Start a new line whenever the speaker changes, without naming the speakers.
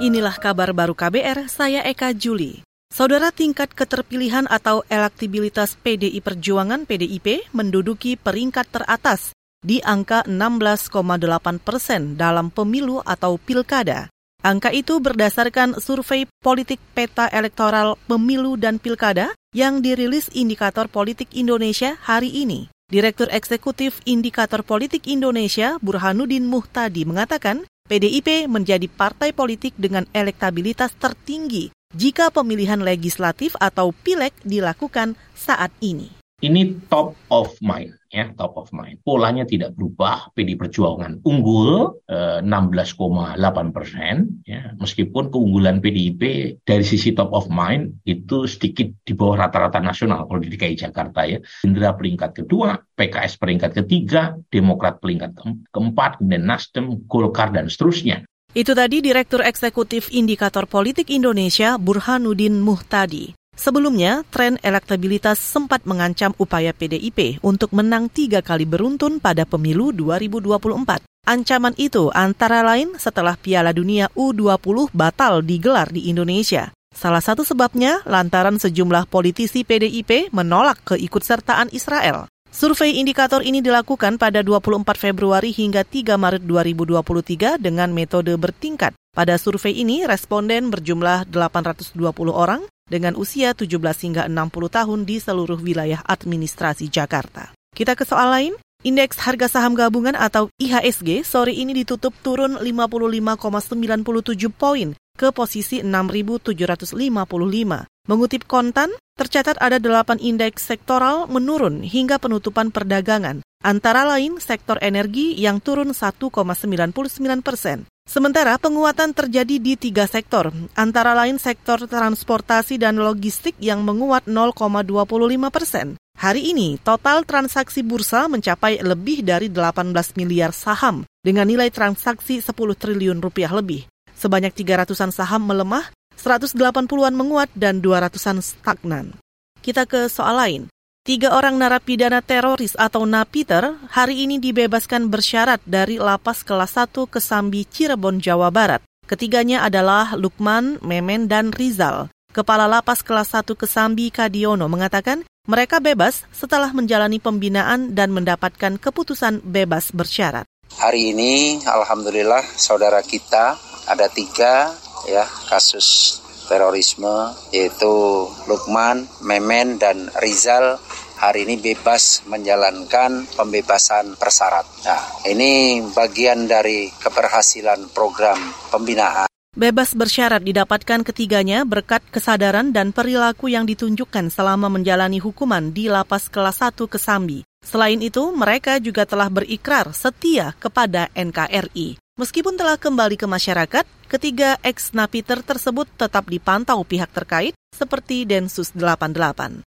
Inilah kabar baru KBR, saya Eka Juli. Saudara tingkat keterpilihan atau elektabilitas PDI Perjuangan PDIP menduduki peringkat teratas di angka 16,8 persen dalam pemilu atau pilkada. Angka itu berdasarkan survei politik peta elektoral pemilu dan pilkada yang dirilis Indikator Politik Indonesia hari ini. Direktur Eksekutif Indikator Politik Indonesia Burhanuddin Muhtadi mengatakan PDIP menjadi partai politik dengan elektabilitas tertinggi jika pemilihan legislatif atau pileg dilakukan saat ini.
Ini top of mind ya top of mind. Polanya tidak berubah, PD Perjuangan unggul eh, 16,8 persen, ya, meskipun keunggulan PDIP dari sisi top of mind itu sedikit di bawah rata-rata nasional kalau di DKI Jakarta ya. Indra peringkat kedua, PKS peringkat ketiga, Demokrat peringkat ke keempat, kemudian Nasdem, Golkar dan seterusnya.
Itu tadi Direktur Eksekutif Indikator Politik Indonesia Burhanuddin Muhtadi. Sebelumnya, tren elektabilitas sempat mengancam upaya PDIP untuk menang tiga kali beruntun pada pemilu 2024. Ancaman itu antara lain setelah Piala Dunia U20 batal digelar di Indonesia. Salah satu sebabnya lantaran sejumlah politisi PDIP menolak keikutsertaan Israel. Survei indikator ini dilakukan pada 24 Februari hingga 3 Maret 2023 dengan metode bertingkat. Pada survei ini, responden berjumlah 820 orang dengan usia 17 hingga 60 tahun di seluruh wilayah administrasi Jakarta. Kita ke soal lain. Indeks harga saham gabungan atau IHSG sore ini ditutup turun 55,97 poin ke posisi 6.755. Mengutip kontan, tercatat ada delapan indeks sektoral menurun hingga penutupan perdagangan, antara lain sektor energi yang turun 1,99 persen, Sementara penguatan terjadi di tiga sektor, antara lain sektor transportasi dan logistik yang menguat 0,25 persen. Hari ini, total transaksi bursa mencapai lebih dari 18 miliar saham dengan nilai transaksi 10 triliun rupiah lebih. Sebanyak 300-an saham melemah, 180-an menguat, dan 200-an stagnan. Kita ke soal lain. Tiga orang narapidana teroris atau napiter hari ini dibebaskan bersyarat dari lapas kelas 1 Kesambi Cirebon, Jawa Barat. Ketiganya adalah Lukman, Memen, dan Rizal. Kepala lapas kelas 1 Kesambi Kadiono mengatakan mereka bebas setelah menjalani pembinaan dan mendapatkan keputusan bebas bersyarat.
Hari ini, Alhamdulillah, saudara kita ada tiga ya kasus terorisme yaitu Lukman, Memen, dan Rizal hari ini bebas menjalankan pembebasan persyarat. Nah, ini bagian dari keberhasilan program pembinaan.
Bebas bersyarat didapatkan ketiganya berkat kesadaran dan perilaku yang ditunjukkan selama menjalani hukuman di lapas kelas 1 Kesambi. Selain itu, mereka juga telah berikrar setia kepada NKRI. Meskipun telah kembali ke masyarakat, ketiga ex-napiter tersebut tetap dipantau pihak terkait seperti Densus 88.